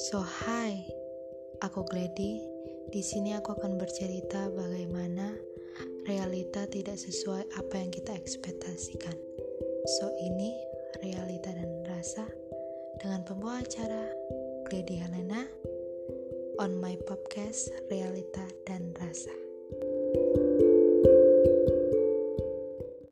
So hi, aku Glady. Di sini aku akan bercerita bagaimana realita tidak sesuai apa yang kita ekspektasikan. So ini realita dan rasa dengan pembawa acara Glady Helena on my podcast Realita